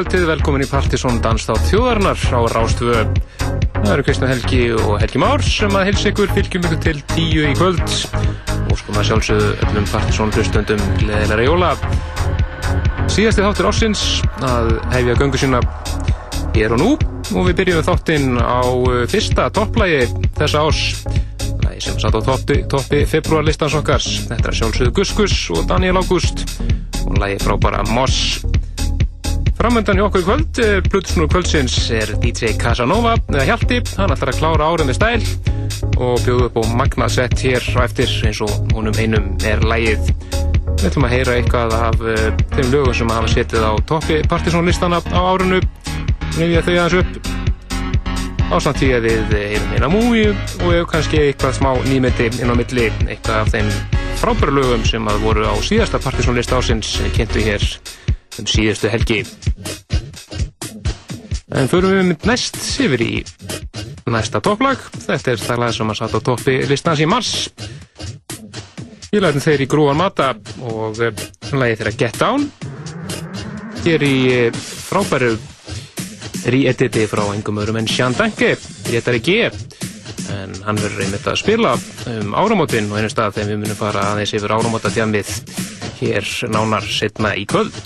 kvöldið, velkomin í Partisón Danstátt þjóðarnar á Rástvö. Það eru Kristján Helgi og Helgi Már sem að hilsa ykkur fylgjum ykkur til tíu í kvöld og sko maður sjálfsögðu öllum Partisón hlustundum gleðilega jóla. Síðasti þáttur ársins að hefja göngu sína er og nú og við byrjum þáttinn á uh, fyrsta topplægi þessa lægi sem satt á toppi, toppi februarlistans okkar. Þetta er sjálfsögðu Guskus og Daniel August og lægi frábara Moss Framöndan hjá okkur í kvöld, Plutusnúr eh, kvöldsins er DJ Casanova, eða Hjalti, hann ætlar að klára árið með stæl og bjóðu upp á magnasett hér á eftir eins og húnum einum er lægið. Við ætlum að heyra eitthvað af uh, þeim lögum sem hafa setið á toppi partysónlistana á árinu, nefnja þau aðeins upp. Ásamt því að við heyrum eina múi og kannski eitthvað smá nýmyndi inn á milli, eitthvað af þeim frábæra lögum sem að voru á síðasta partysónlist ásins kynntu hér um síðustu helgi. En förum við mynd næst yfir í næsta topplag. Þetta er það lag sem að satt á toppi listans í mars. Ég læti þeir í grúan mata og eh, lagi þeirra Get Down. Hér í eh, frábæru re-editi frá engum öðrum en Sján Danke réttar í G. En hann verður einmitt að spila um áramótin og einu stað þegar við munum fara aðeins yfir áramóta tjamið hér nánar setna í kvöld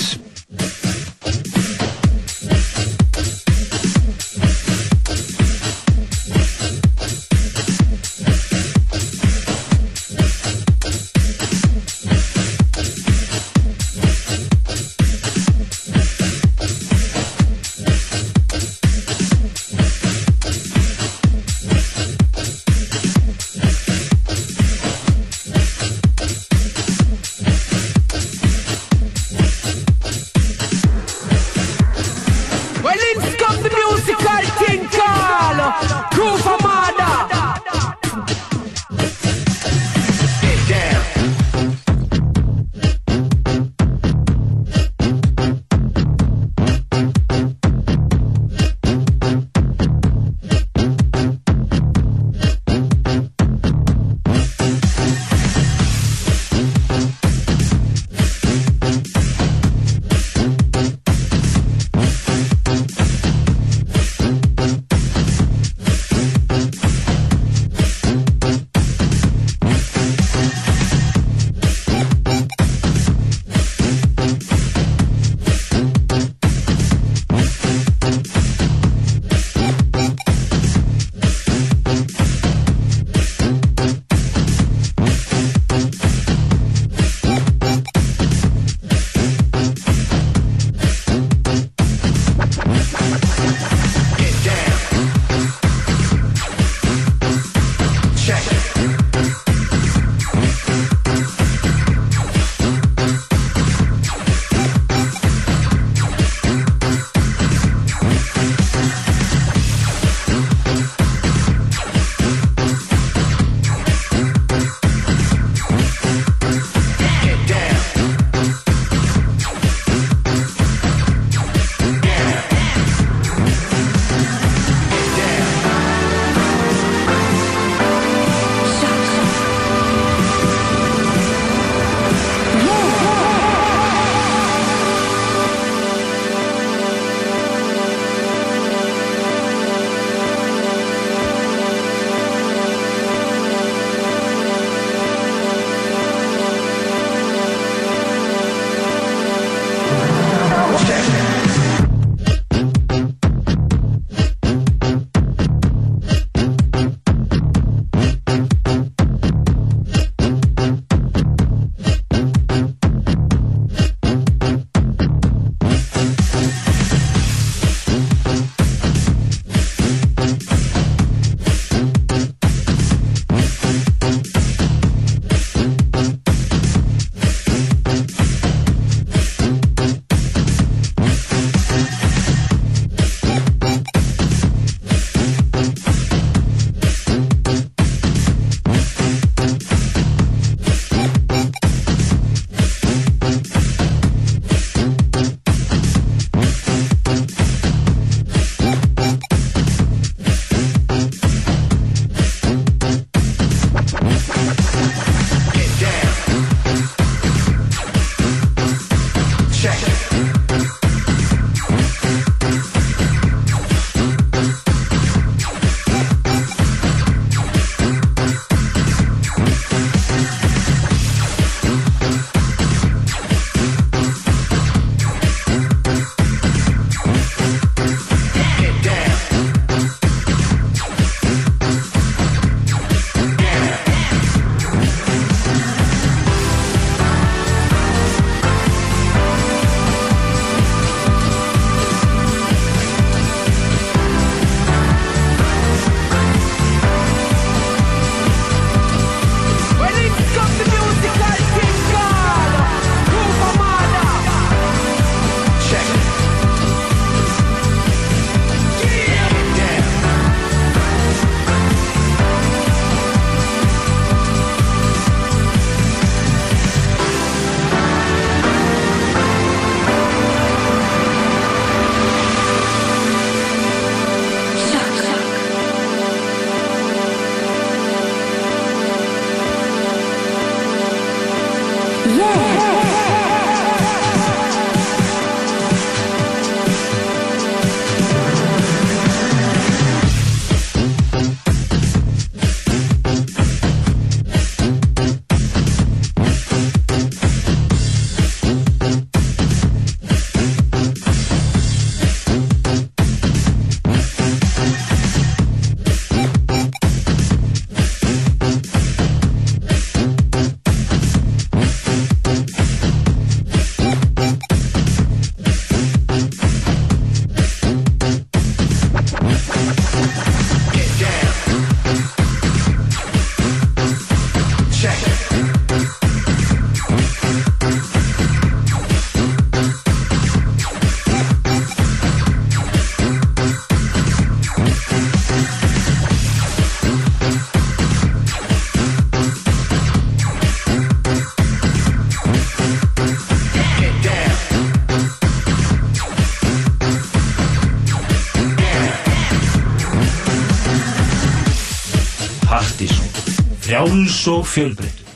frjáls og fjölbreyttur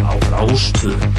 á Rástvöðu.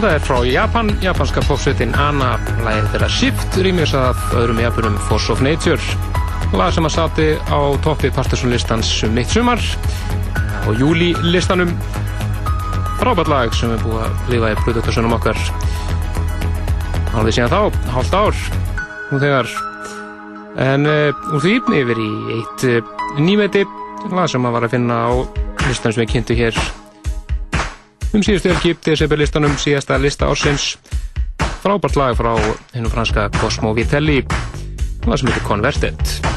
Þetta er frá Japan, japanska popsveitin Anna, lægið þeirra Shift, rýmis af öðrum japunum Force of Nature. Lag sem að sati á toppi Partisan-listans um mitt sumar og júli-listanum. Frábært lag sem er búið að lifa í produktasjónum okkar. Hálfið síðan þá, hálft ár, nú þegar. En uh, úr því yfir í eitt uh, nýmeti, lag sem að var að finna á listan sem við kynntu hér um síðustu helgi, Decibel-listanum, síðasta lista ársins. Frábært lag frá hennum franska Cosmo Vitelli, lag sem heitir Converted.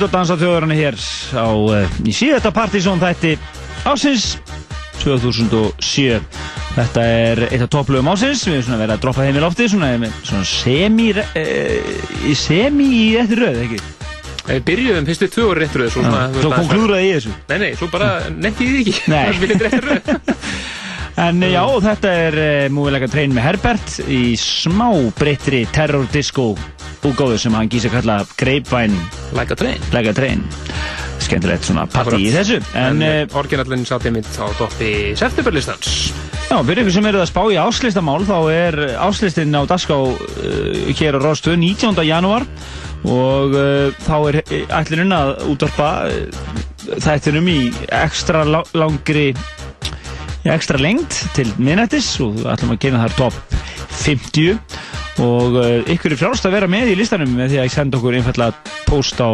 Eru hlut að dansa þjóðurinn hér á, uh, í síðasta partysón þætti ásins 2007. Þetta er eitt af topplögum ásins, við erum svona verið að droppa þeim í lofti, svona, með svona semi, uh, semi í eftir röð, ekki? Við byrjuðum fyrstu tvö orði réttur svo, Já, svona, svo konklúraði ég þessu. Nei, nei, svo bara nefndi ég því ekki Nei. Það viljum réttur röð En eh, já, þetta er uh, múilega trein með Herbert í smá breyttri terror disco úgáðu sem hann gísi að kalla Grapevine Like a train Lega Train. Skemmtilegt svona party í þessu. En, En en uh, orginallin satt ég mynd á doppi septemberlistans Já, fyrir ykkur sem eruð að spá í áslistamál þá er áslistinn á Dagská uh, hér á Ráðstöðu 19. janúar og uh, þá er ætluninn að útvarpa uh, þættinum í ekstra langri ekstra lengt til minnættis og ætlum að gera þar top 50 og uh, ykkur er frjálst að vera með í listanum með því að senda okkur einfallega post á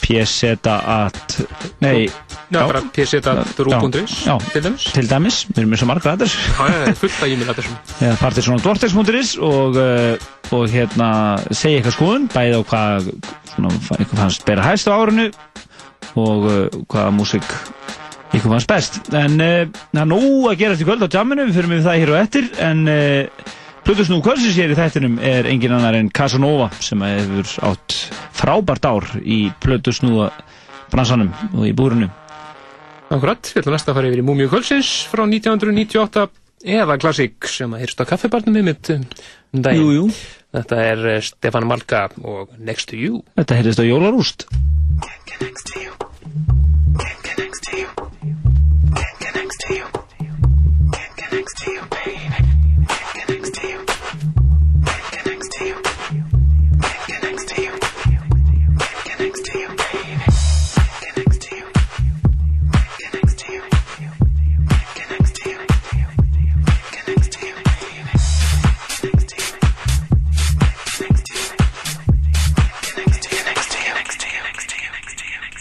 pseta.at nei, Já, bara pseta.ru.is Já. til dæmis. Til dæmis, við erum með svo margra aðeins Já, já, það er fullt af e-mail adressum eða partysonadvortex.is og, uh, og hérna segja eitthvað skoðun bæði á hvað svona, eitthvað fannst bera hæst á árinu og uh, hvaða músík eitthvað fannst best. En það er nóg að gera til kvöld á jamminu við fyrir með það hér og eftir. En uh, Plutusnú kvöldsins hér í þættinum er engin annar en Casanova sem hefur átt frábært ár í Plutusnú bransanum og í búrinu Akkurat, við ætlum næst að fara yfir í Múmiu Kvöldsins frá 1998 eða klassík sem að hýrst á kaffibarnum um daginn. Jú, jú. Þetta er eh, Stefán Malka og Next to You. Þetta heyrðist á Jólarúst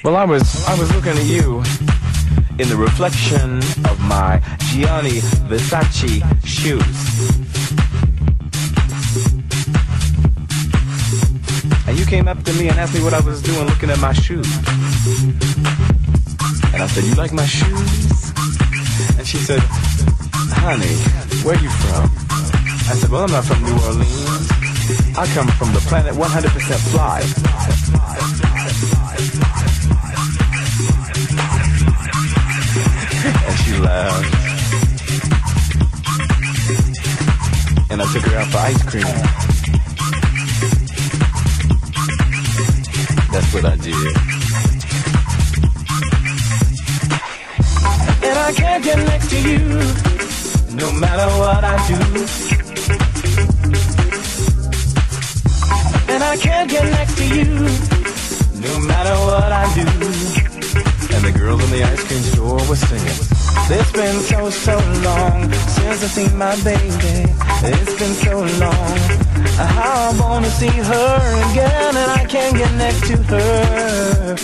Well, I was I was looking at you in the reflection of my Gianni Versace shoes. And you came up to me and asked me what I was doing looking at my shoes. And I said, You like my shoes? And she said, Honey, where you from? I said, Well, I'm not from New Orleans. I come from the planet 100% fly. She laughed. And I took her out for ice cream. That's what I did. And I can't get next to you, no matter what I do. And I can't get next to you, no matter what I do. And the girl in the ice cream store was singing. It's been so, so long since I've seen my baby. It's been so long. I wanna see her again, and I can't get next to her.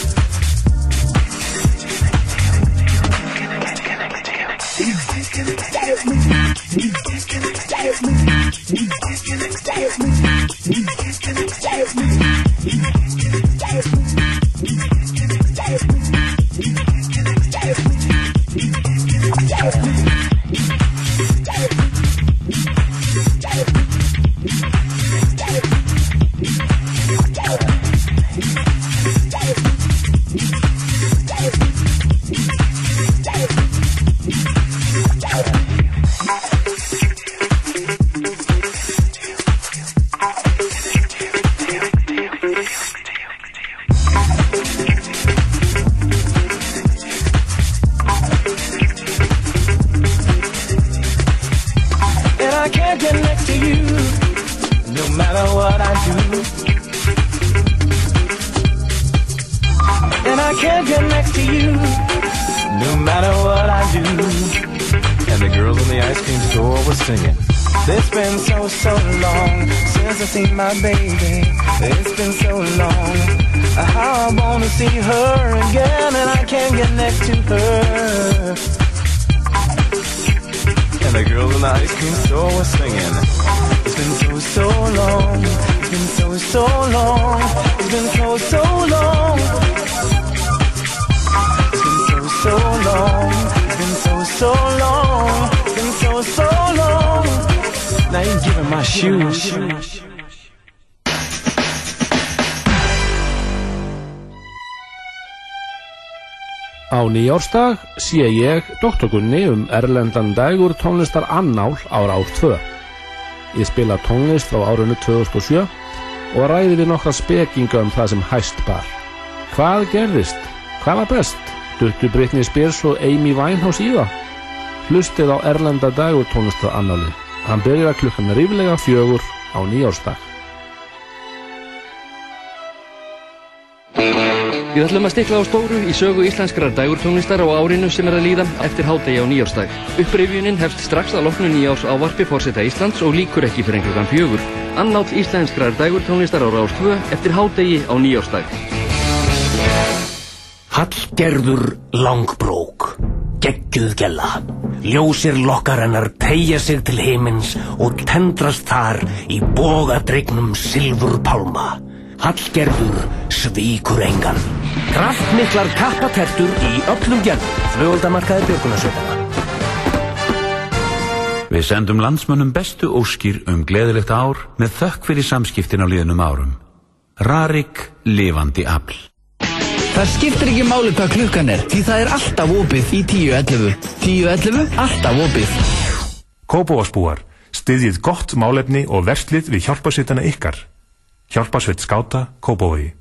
Á nýjárstag sé ég doktorkunni um erlendan dægur tónlistar annál ára ár 2. Ég spila tónlist frá árunni 2007 og ræði við nokkra spekinga um það sem hæst bar. Hvað gerðist? Hvað var best? Duttu Britney Spears og Amy Winehouse í það? Hlustið á erlenda dægur tónlistar annálið. Hann byrjar klukkan ríflega fjögur á nýjárstag. Við ætlum að stikla á stóru í sögu íslenskrar dægurtónlistar á árinu sem er að líða eftir hádegi á nýjársdag. Upprifjunin hefst strax að loknu nýjárs ávarpi fórseta Íslands og líkur ekki fyrir einhverjan fjögur. Annátt íslenskrar dægurtónlistar á 2 eftir hádegi á nýjársdag. Hallgerður langbrók, geggjuð gella. Ljósir lokkar hennar tegja sig til himins og tendrast þar í bogadregnum silfur pálma. Hallgerður svíkur engan. Kraftmiklar kappatertur í öllum gerðum. Flugoldamarkaði björgunarsveitana. Við sendum landsmönnum bestu óskir um gleðilegt ár með þökk fyrir samskiptin á liðnum árum. Rarik lifandi afl. Það skiptir ekki máli hvað klukkan er, því það er alltaf opið í 10.11. 10.11, alltaf opið. Kópavásbúar, styðjið gott málefni og verslið við hjálpasveitana ykkar. Hjálpasveit skáta, Kópavogi.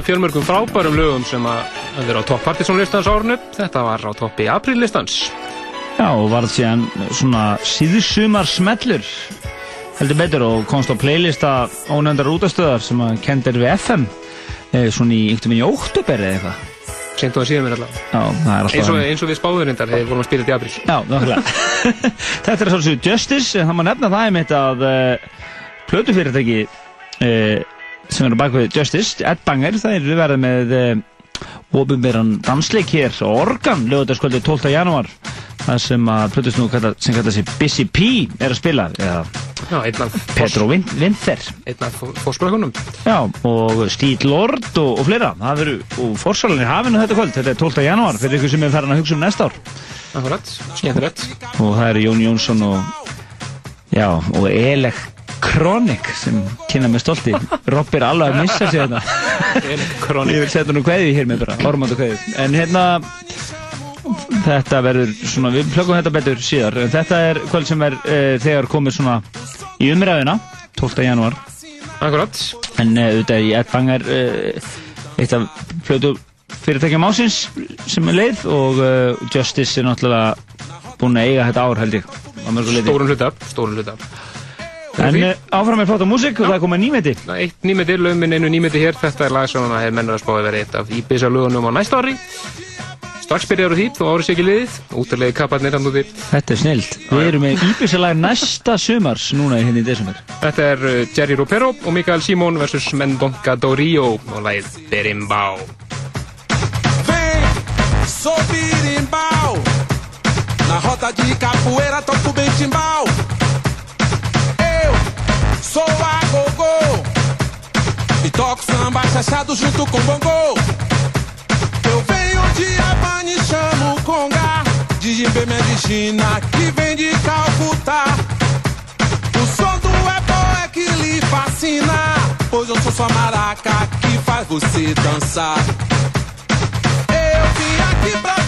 Af fjölmörgum frábærum lögum sem að vera á topp partysónlistans árunu. Þetta var á toppi apríllistans. Já, og varð síðan svona síðsumar smellur heldur betur og komst á playlista ónefndar útastöðar sem að kendir við FM eh, svona í einhvern veginn í óttuberi eða eitthvað. Seint og að síðan mér allavega. Já, það er alltaf Eins og, eins og við spáðurindar við vorum að spila þetta í apríl. Já, nákvæmlega. Þetta er svolítið Justice, það má nefna það einmitt að uh, plötufyrirtæki uh, sem eru bak við Justice, Ed Banger, það er verið með uh, ofinberan dansleik hér og organ, lögutaskvöldi 12. janúar það sem að plötusnú sem kalla sig Busy P er að spila eða Já, Petro Win- Winther einn af fórspökunum. Og Steel Lord og, og fleira það veru, og fórsalanir hafinu þetta kvöld þetta er 12. janúar, fyrir ykkur sem er farin að hugsa um næsta ár Akkurat, skemmtilegt. og það eru Jón Jónsson og já, og Elek Kronik sem kynna með stolti Rob er alveg að missa sig þetta Kronik. ég vil setja nú kveði hér með bara ormand og kveði en hérna þetta verður svona, við plöggum þetta betur síðar en þetta er kvöld sem er e, þegar komið svona í umræðina 12. janúar Akkurat. en e, auðvitað í Ed Banger e, eitt af plötu fyrirtækjum ásins sem er leið og e, Justice er náttúrulega búin að eiga þetta ár held ég. Stórun hluta, stórun hluta. En uh, áfram er flotta músík og það er komið nýmeti. Eitt nýmeti, lögminn einu nýmeti hér. Þetta er lag sem að er mennur að spáði verið eitt af Íbisa lögunum á næsta ári. Strax byrjar á því, þó árið sé ekki liðið. Útarlegi kapparnir hann úti. Þetta er snilt. Við erum með íbyrsalag næsta sumars núna í henni í desember. Þetta er uh, Jerry Ropero og Mikael Simon versus Mendonca do Rio og lagið Berimbau. Vem, sou birimbau. Na roda de capoeira toco bem timbal. Sou a gogô. E toco samba chachado junto com bongo. Eu venho de Havana e chamo conga. De Jimbê Medicina que vem de Calcutá. O som do ebó é que lhe fascina. Pois eu sou sua maraca que faz você dançar. Eu vim aqui pra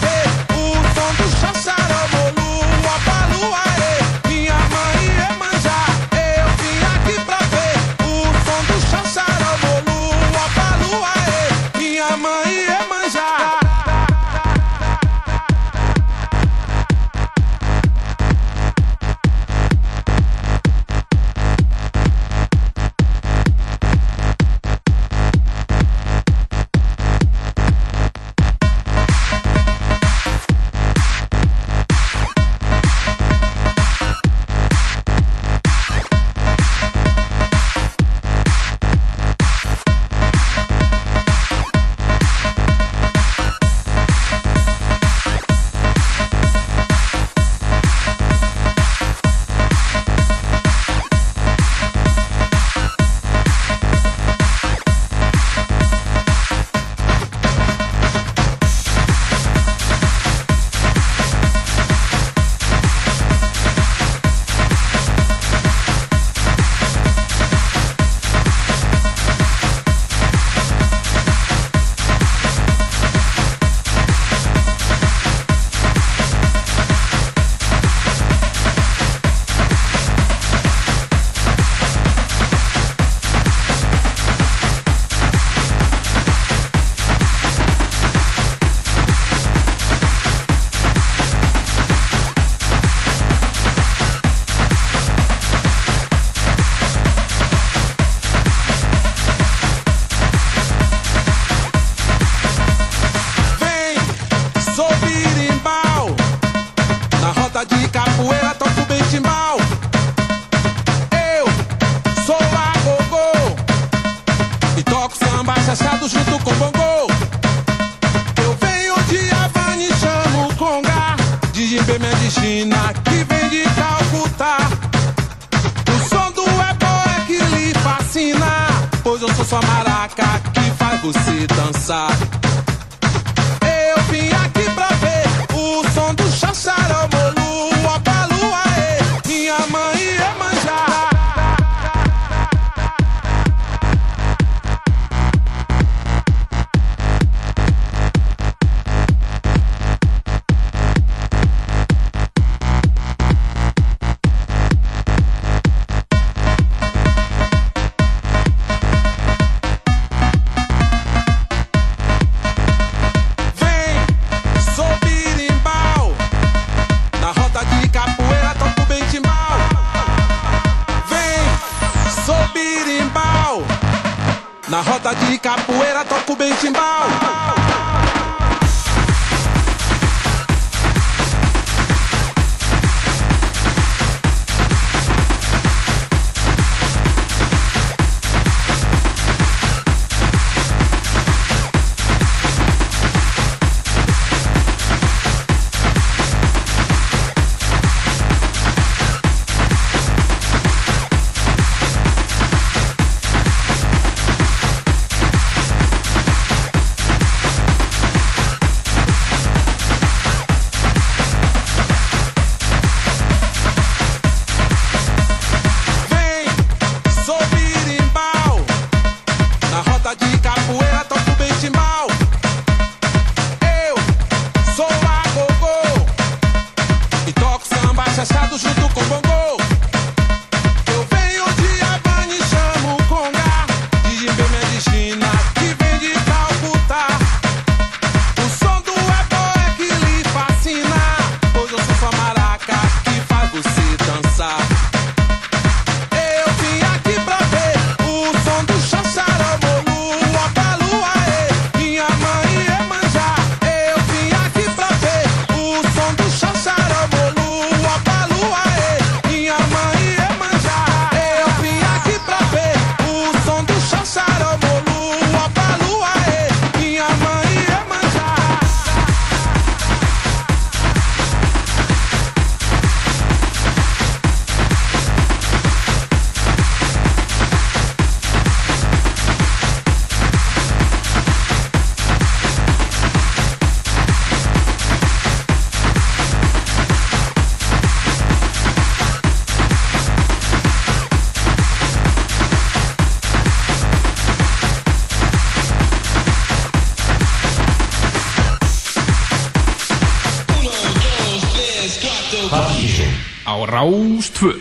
Rástvö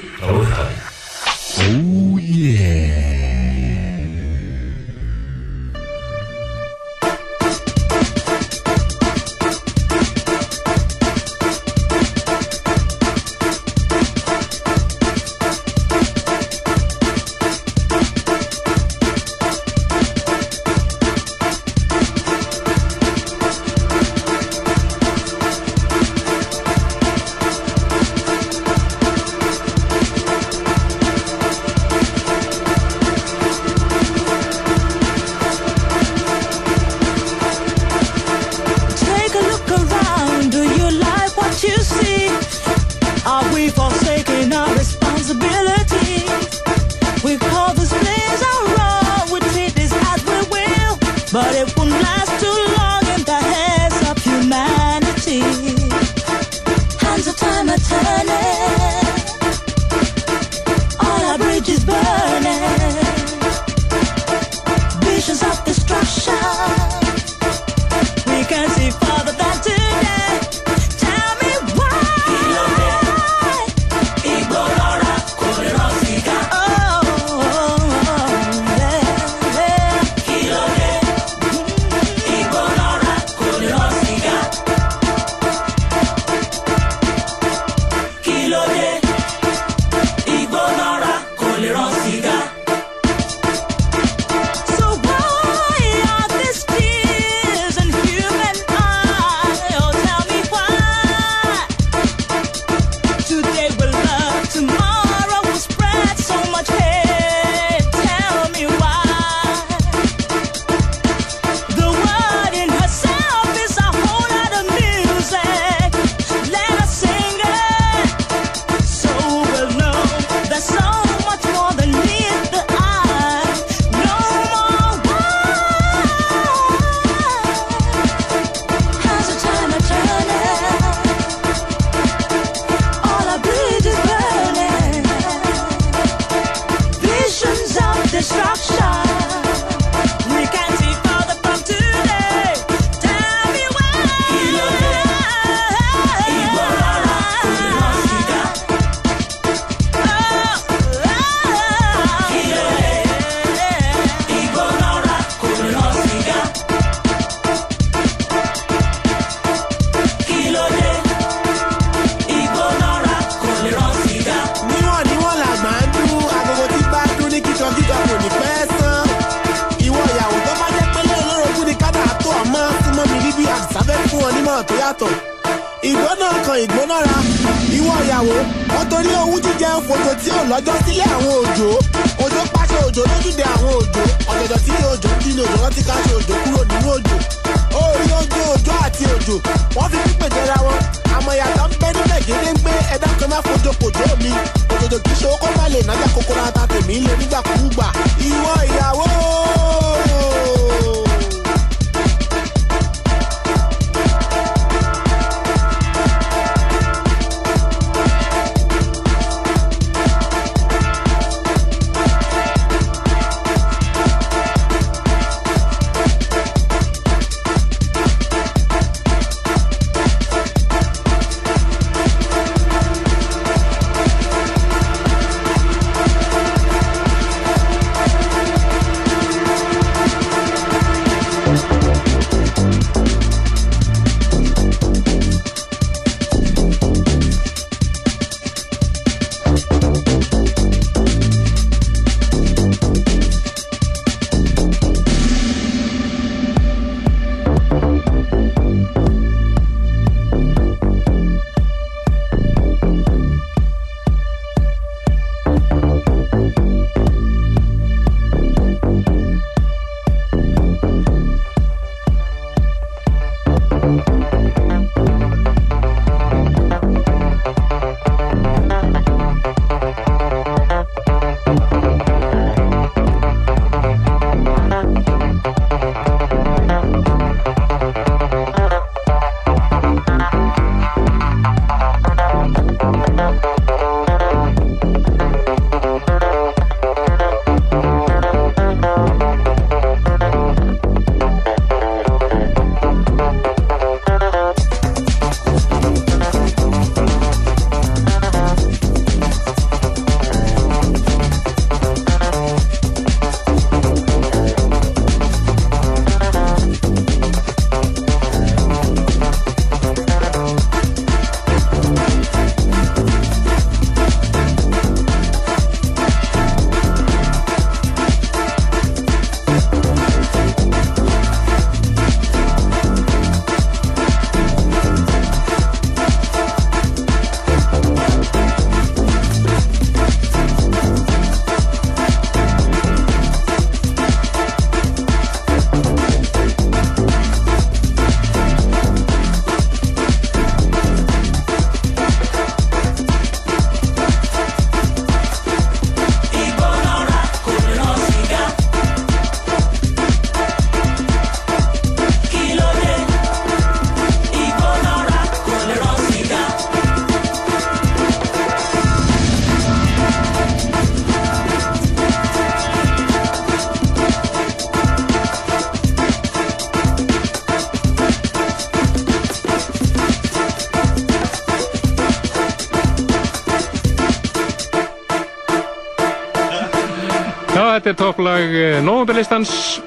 Nóvambelistans.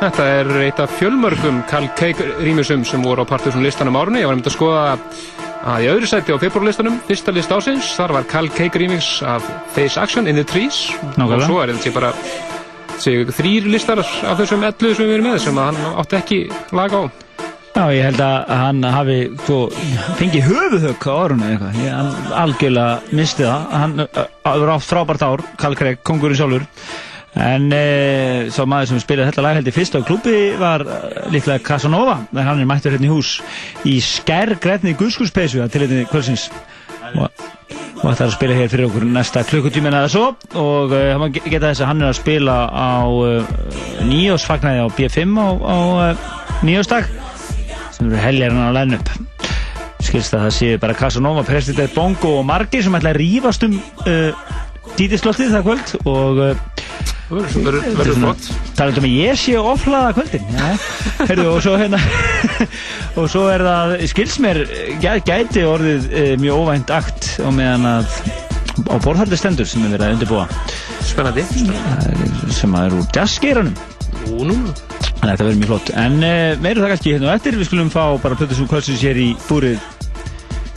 Þetta er eitt af fjölmörgum Carl Cake rýmisum sem voru á Partiðsson listanum árunni. Ég var nefnd að skoða að í öðru sæti á februarlistanum, fyrsta list ásins, þar var Carl Cake remix af Face Action in the Trees. Nákvæmlega. Og svo er þetta bara þrýr listar af þessum 11 sem við erum með sem hann átti ekki lag á. Já, ég held að hann hafi svo, fengið höfuðhögg á árunni eða eitthvað. Ég, hann algjörlega misti það. Hann var átt frábært ár, Karl Craig, kongurinn sjálfur. En e, svo maður sem spilaði þetta lag held ég fyrst á klubbi var uh, líklega Casanova. En hann er mættur hérna í hús í skærgrætni guðskurspeysu að tilhættinni kvöldsins. Og, og ætlar að spila hér fyrir okkur næsta klukkutíminn eða svo. Og uh, hann geta þess að hann er að spila á uh, nýjósfagnæði á B5 á, á nýjósdag sem eru helgar hann að læna upp skilst að það séu bara Casanova, President Bongo og margir sem ætla að rífast um dítislottið það kvöld og uh, verður flott. talað um að ég sé oflaða kvöldin ja. Heyrðu, og svo hérna og svo er það, skils mér gæ, gæti orðið uh, mjög óvænt akt og meðan að á borðhaldi stendur sem er verið að undirbúa Spennandi. sem að er úr jazzgeiranum Nú, nú. Þannig að þetta verður mjög flott. En uh, meiru það kannski hérna og eftir. Við skulum fá bara Plötusnúð kvöldsins hér í búrið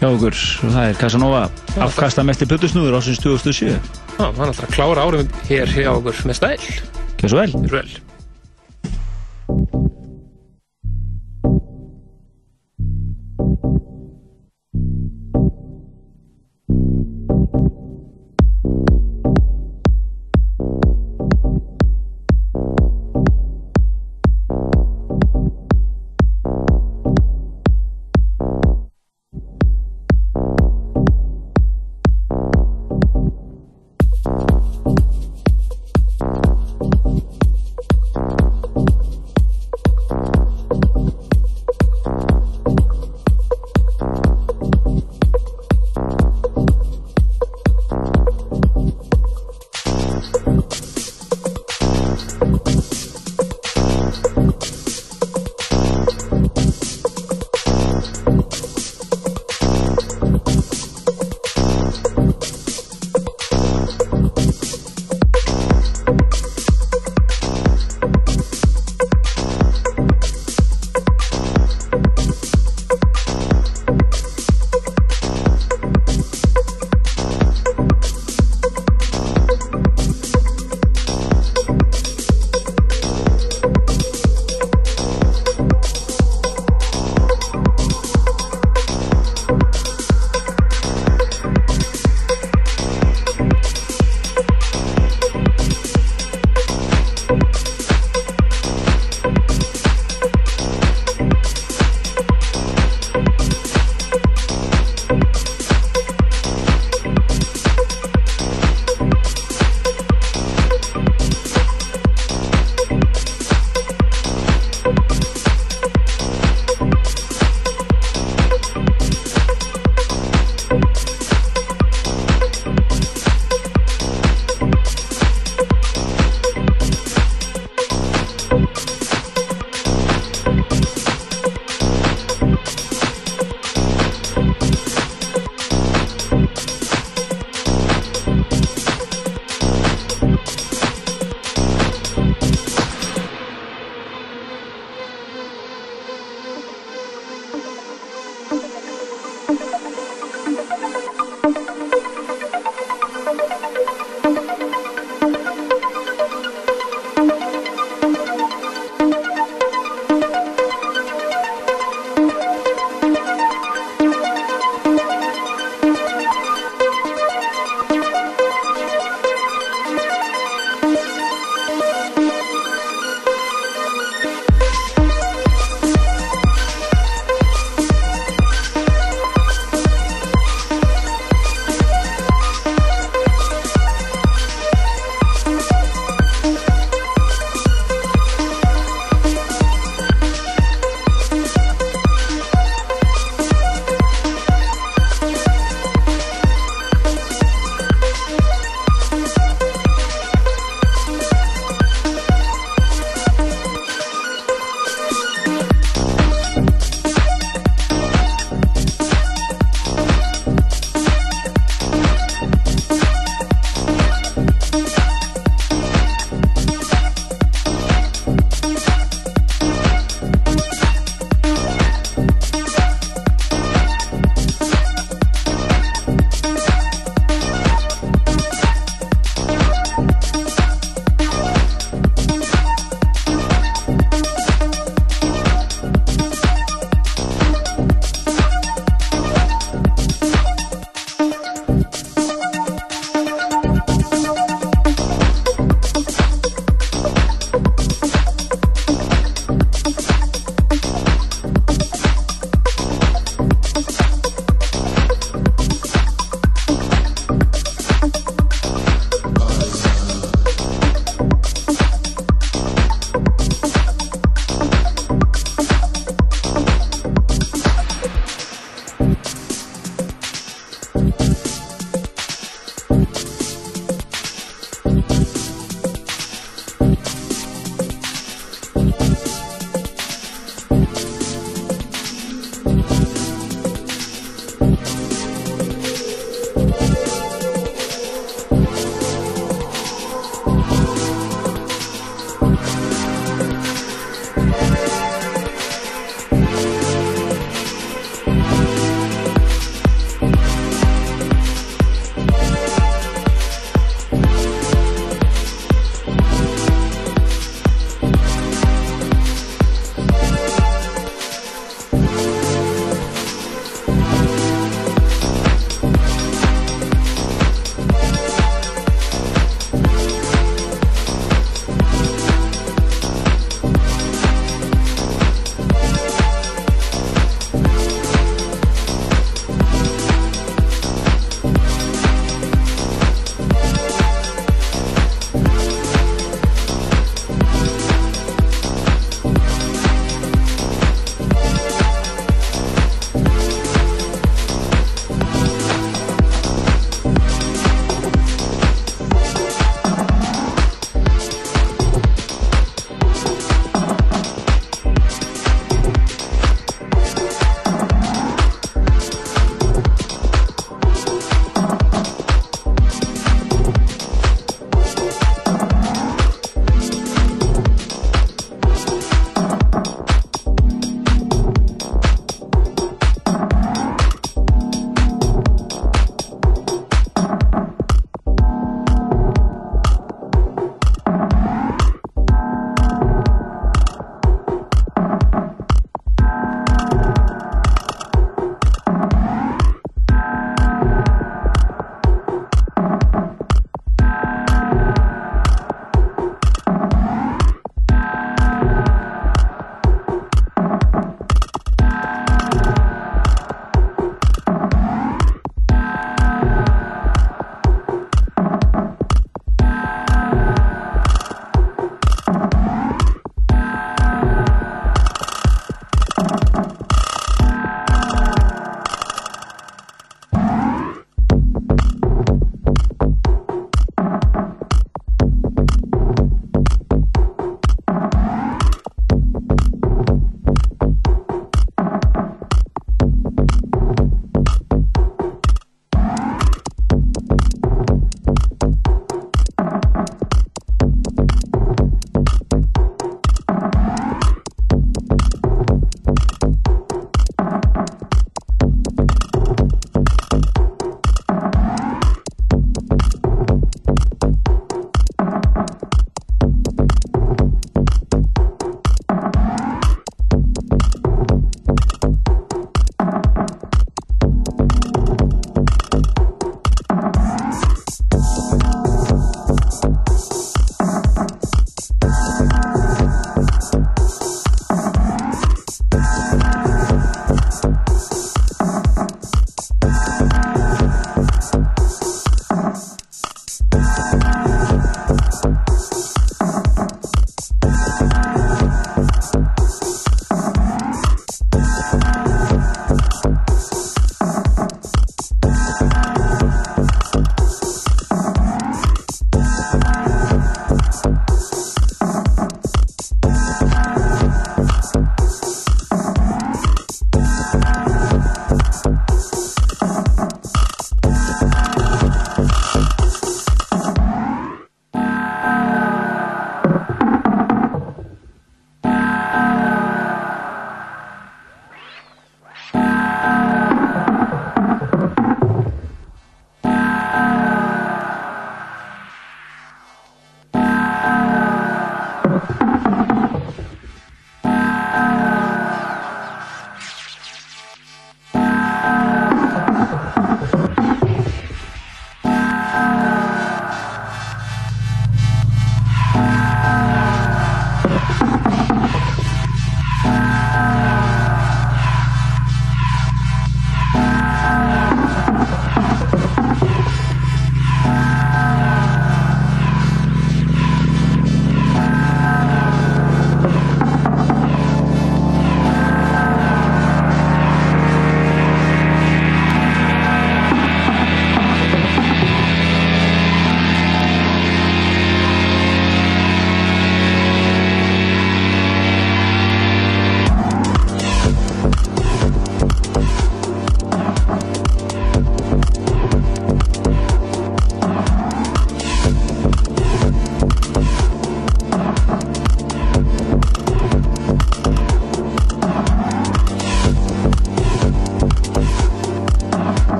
hjá okkur. Það er Casanova afkasta mest í Plötusnúður ásins 2007. Já, hann er alltaf að klára árum hér hjá okkur með stæl. Gjör svo vel. Gjör vel.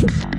Thank you.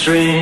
string.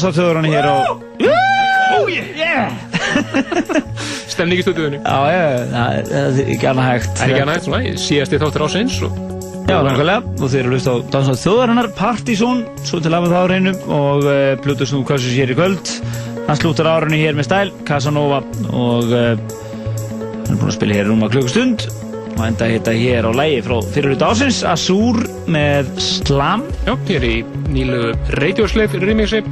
Eru að hlusta að dansa á þjóðurani hér á Oh yeah! Stemning í stúdíunni Já, já, það það er ekki annað hægt. Það er ekki annað hægt svona, síðasti þáttur ásins og Já, nákvæmlega, og þeir eru að hlusta á dansa á þjóðarinnar Partizón, svo til að hafa það á reynum. Og uh, Plutus nú kvöldsins hér í kvöld. Hann slúttar árunni hér með stæl Casanova. Og uh, hann er búinn að spila hér rúma klukkustund. Og enda þetta hér á lægi frá fyrir hluta ásins Azur með Slam. Já, hér í nýlu Radioslave remixi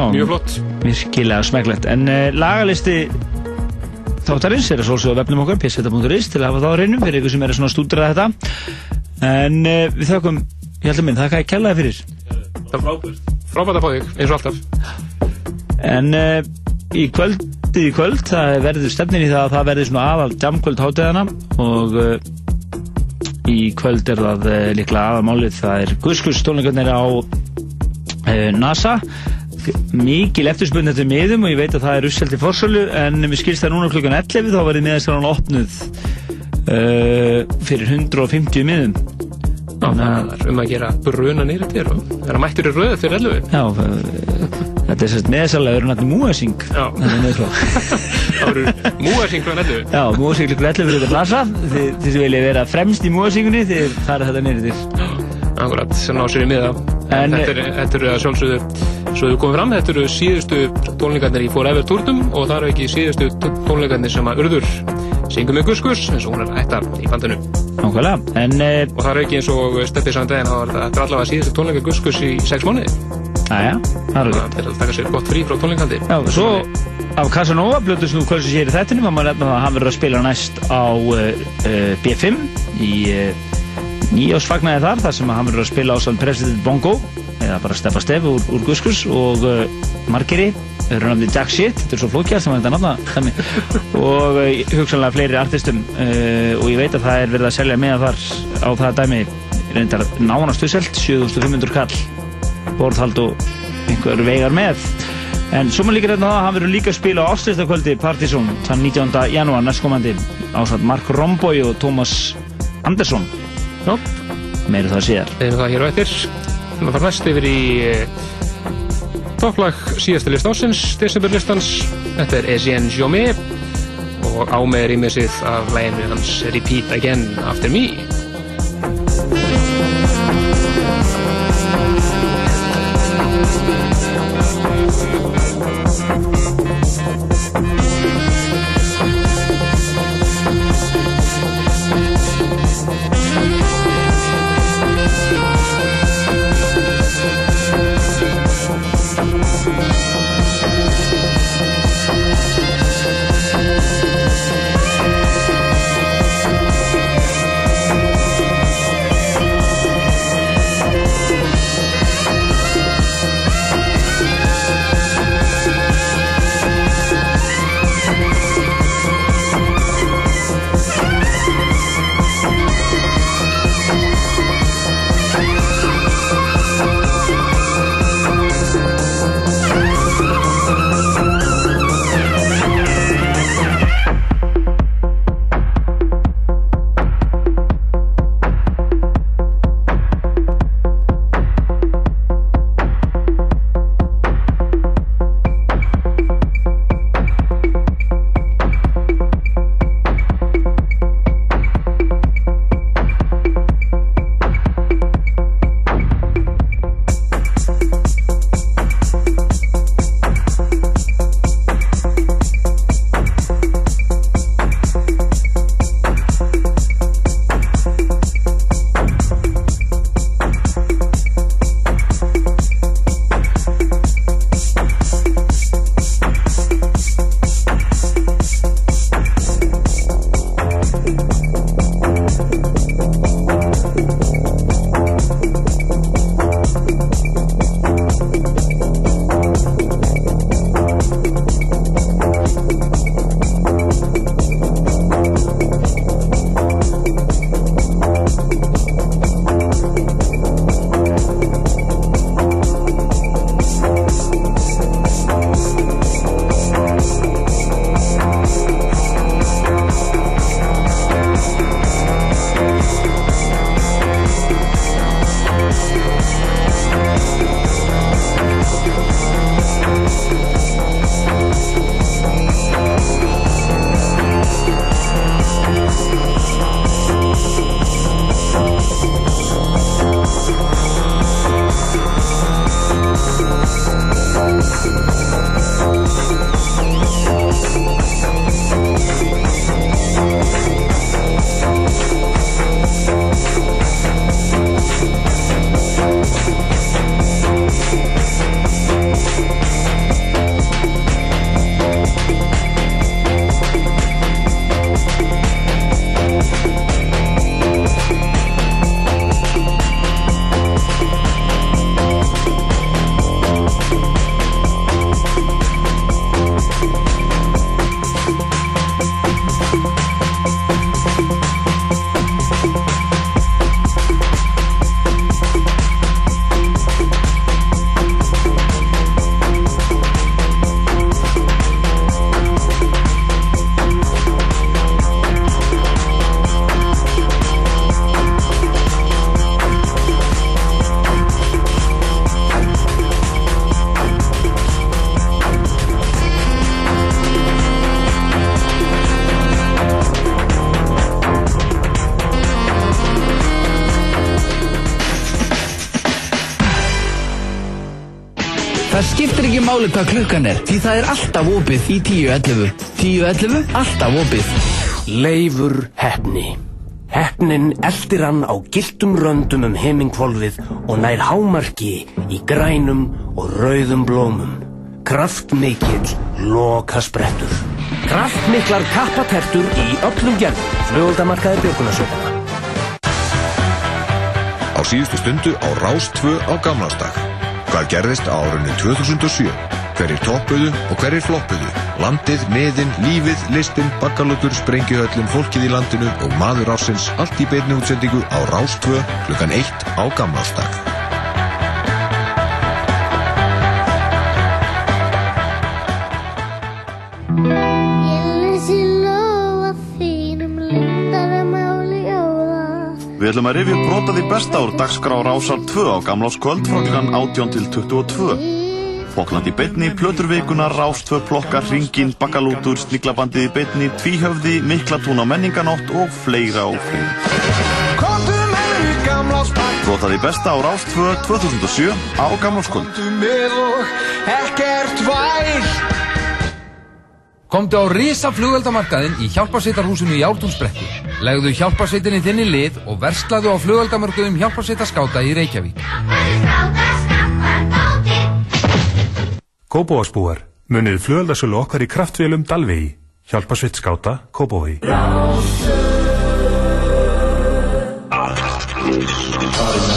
Já, Mjög flott. Virkilega smekklegt En uh, lagalisti þáttarins er að svolsögða vefnum okkar pseta.is til að hafa það á reynum fyrir ykkur sem er að stúdra þetta. En uh, við þökkum, ég held að minn, þakka ég kellaði fyrir. Frábært. Frábært að fá þig, eins og alltaf. En uh, í kvöldið í kvöld það verður stefnin í það að það verður svona aðal jamkvöld hátíðana og í kvöld er það líklega aðalmálið það er Guðskus tónleikarnir á NASA mikil eftirspunni þetta miðum og ég veit að það er usselt í fórsölu en mér skilst það núna klukkan 11 þá verður miðaskrálan opnuð uh, fyrir 150 miðum. Já, það er um að gera bruna nýri til og vera mættur í röðu fyrir 11 Já, þetta er sérst meðsalega eru náttúrulega múasing. Það eru múasing frá 11 Já, múasing klukkan 11 fyrir þetta blasa. Þið, þið viljið vera fremst í múasingunni þið farið þetta nýri til Akkurat, sem ná sér í miða. En- þetta, er, þetta eru að sjálfsögðu svo við komum fram, þetta eru síðustu tónleikarnir í Forever Tourtum og það eru ekki síðustu tó- tónleikarnir sem að urður syngum með Guskus eins og hún er hættar í bandinu. Nákvæmlega, en uh, og það eru ekki eins og Steppi saman daginn þá er allavega síðustu tónleikar Guskus í sex mánuði. Æja, það er það er að taka sér gott frí frá tónleikandi. Já, svo af Casanova, blöndust nú kvöldsins hér í þettinum, var maður nefna það að hann verður að spila næst á uh, uh, B5 í uh, nýjásfagnaði þar, þar sem hann verður að spila á sann President Bongo, eða bara Steffa Steff úr, úr Guskus og uh, Margeri, raunamði Jack Shit, þetta er svo flókjað sem þetta nafna, þannig, og uh, hugsanlega fleiri artistum uh, og ég veit að það er verið að selja með þar á það dæmi, reyndar nánast uppselt, 7500 kall borðhald og einhver vegar með en svo maður líka reyna það að hann verður líka að spila á áslistakvöldi Partizón þann 19. janúar næstkomandi ásvært Mark Romboy og Thomas Andersson Já. meiri það síðar Eða það hér á eftir Það fara næst yfir í eh, topplag síðasta list ásins desemberlistans. Þetta er Ezien Jomé og á með rýmisið af læginu hans Repeat Again After Me máli hvað klukkan er Því það er alltaf opið í 10.11 10.11, alltaf opið Leifur Heppni Heppnin eldir hann á giltum röndum um hemingvolfið og nær hámarki í grænum og rauðum blómum. Kraftmikill loka sprettur. Kraftmiklar kappatertur í öllum gerðum. Flugöldamarkaði björgunarsveitana. Á síðustu stundu á Rás 2 á gamlasdag. Gerðist á árunni 2007? Hverjir toppuðu og hverjir floppuðu? Landið, miðin, lífið, listin, bakkalútur, sprengjuhöllin, fólkið í landinu og maður ársins allt í beinni útsendingu á Rás 2 klukkan 1 á gamlasdag. Við ætlum að rifja upp brotaði besta úr dagskrá Rásar 2 á gamláskvöld frá klukkan 18 til 22. Fokkland í beinni, plöturvikunar, Rás 2 plokkar, ringin, bakkalútur, sniglabandið í beinni, tvíhöfði, miklatún á menninganótt og fleira og fleira. Brotaði besta á Rás 2 2007 á gamláskvöld. Komdu með og ekkert vær Komdu á Risa flugveldamarkaðinn í hjálparsveitarhúsinu í Ártúnsbrekku. Legðu hjálparsveitinni þinni lið og verslaðu á flugveldamarkaðum hjálparsveitaskáta í Reykjavík. Kópóasbúar, munið flugöldasölu okkar í kraftvélum Dalvegi. Hjálpa svitt skáta, Kópói. There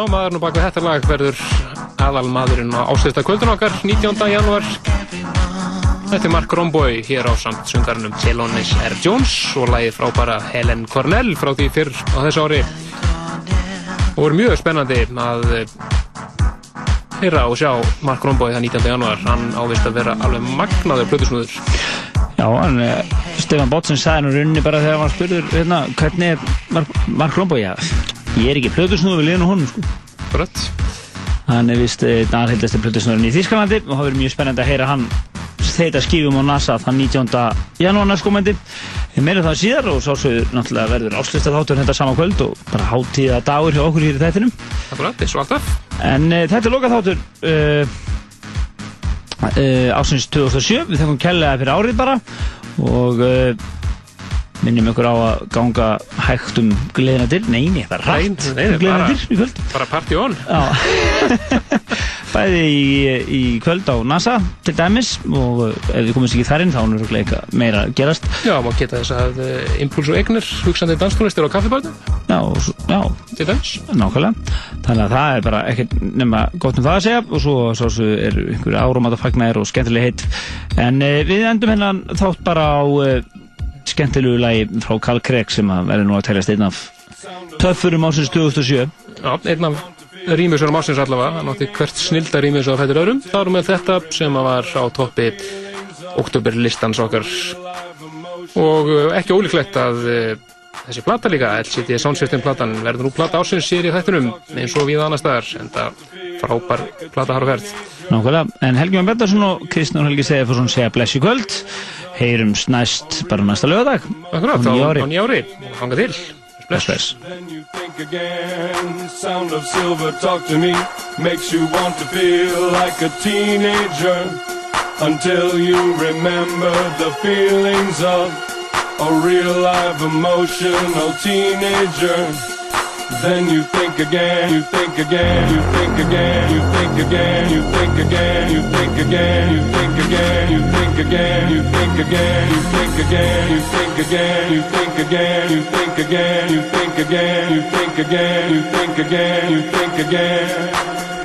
Já, maðurinn og baka þetta lag verður aðal maðurinn á áslista kvöldun okkar 19. janúar. Þetta er Mark Romboy hér á samt sundarnum Celonis R. Jones og lagið frábæra Helen Cornell frá því fyrr á þessu ári. Og er mjög spennandi að eh, heyra og sjá Mark Romboy það 19. janúar. Hann ávist að vera alveg magnaður plötusnúður. Já, hann, eh, Stefan Botsen sagði nú runni bara þegar hann spurður hérna, hvernig er Mark, Mark Romboy, já, ég er ekki plötusnúður við liðinu honum, sko. Brött. Hann er vist aðhildasti plötusnúðurinn í Þýskalandi og það verður mjög spennandi að heyra hann þeita skífum á NASA þann 19. janúar næstkomandi. Meirum það síðar og sásögur náttúrulega verður áslista þáttur þetta sama kvöld og bara hátíða dagur hjá okkur hér í þættinum. Og. En uh, þetta er lokað þáttur uh, uh, ásins 2007, við þekkum kellega fyrir árið bara og minnum ykkur á að ganga hægt um gleðina til, neini, það er nei, um gleðina bara- til í kvöld. Bara party on. Bæði í, í kvöld á NASA til dæmis og ef við komumst ekki þar inn þá er eitthvað meira að gerast. Já, má geta þess að uh, Impuls og Egnir, hugsandi danstónlistir á kaffibarnum. Já, já. Til dæmis. Nákvæmlega. Þannig að það er bara ekkert nema gott um það að segja og svo, svo, er einhver árum að það fagnar og skemmtileg heitt. En uh, við endum hennan þátt bara á uh, skemmtilegu lagi frá Carl Craig sem að verður nú að teljast einn af töffurum ásins 2007. Já, einn af rýmisverum ásins allavega, hann átti hvert snilda rýmis á fættir öðrum. Það erum með þetta sem að var á toppi oktoberlistans okkar og uh, ekki ólíklegt að uh, þessi plata líka, LCD Soundsystem platan verður nú plata ásins sér í þættinum eins og við annar staðar, en það frábær plata har og ferð. Nákvæmlega. En Helgi Jón Bettarsson og Kristján Helgi Seðaforsson segja bless í kvöld. Heyrums næst bara næsta lögadag. Akkurat, á á, nýju ári. á nýjári, og hanga til. Bless, bless. again. Sound of silver talk to me makes you want to feel like a teenager until you remember the feelings of a real live emotional teenager. Then you think again, you think again, you think again, you think again, you think again, you think again, you think again, you think again, you think again, you think again, you think again, you think again, you think again, you think again, you think again, you think again, you think again.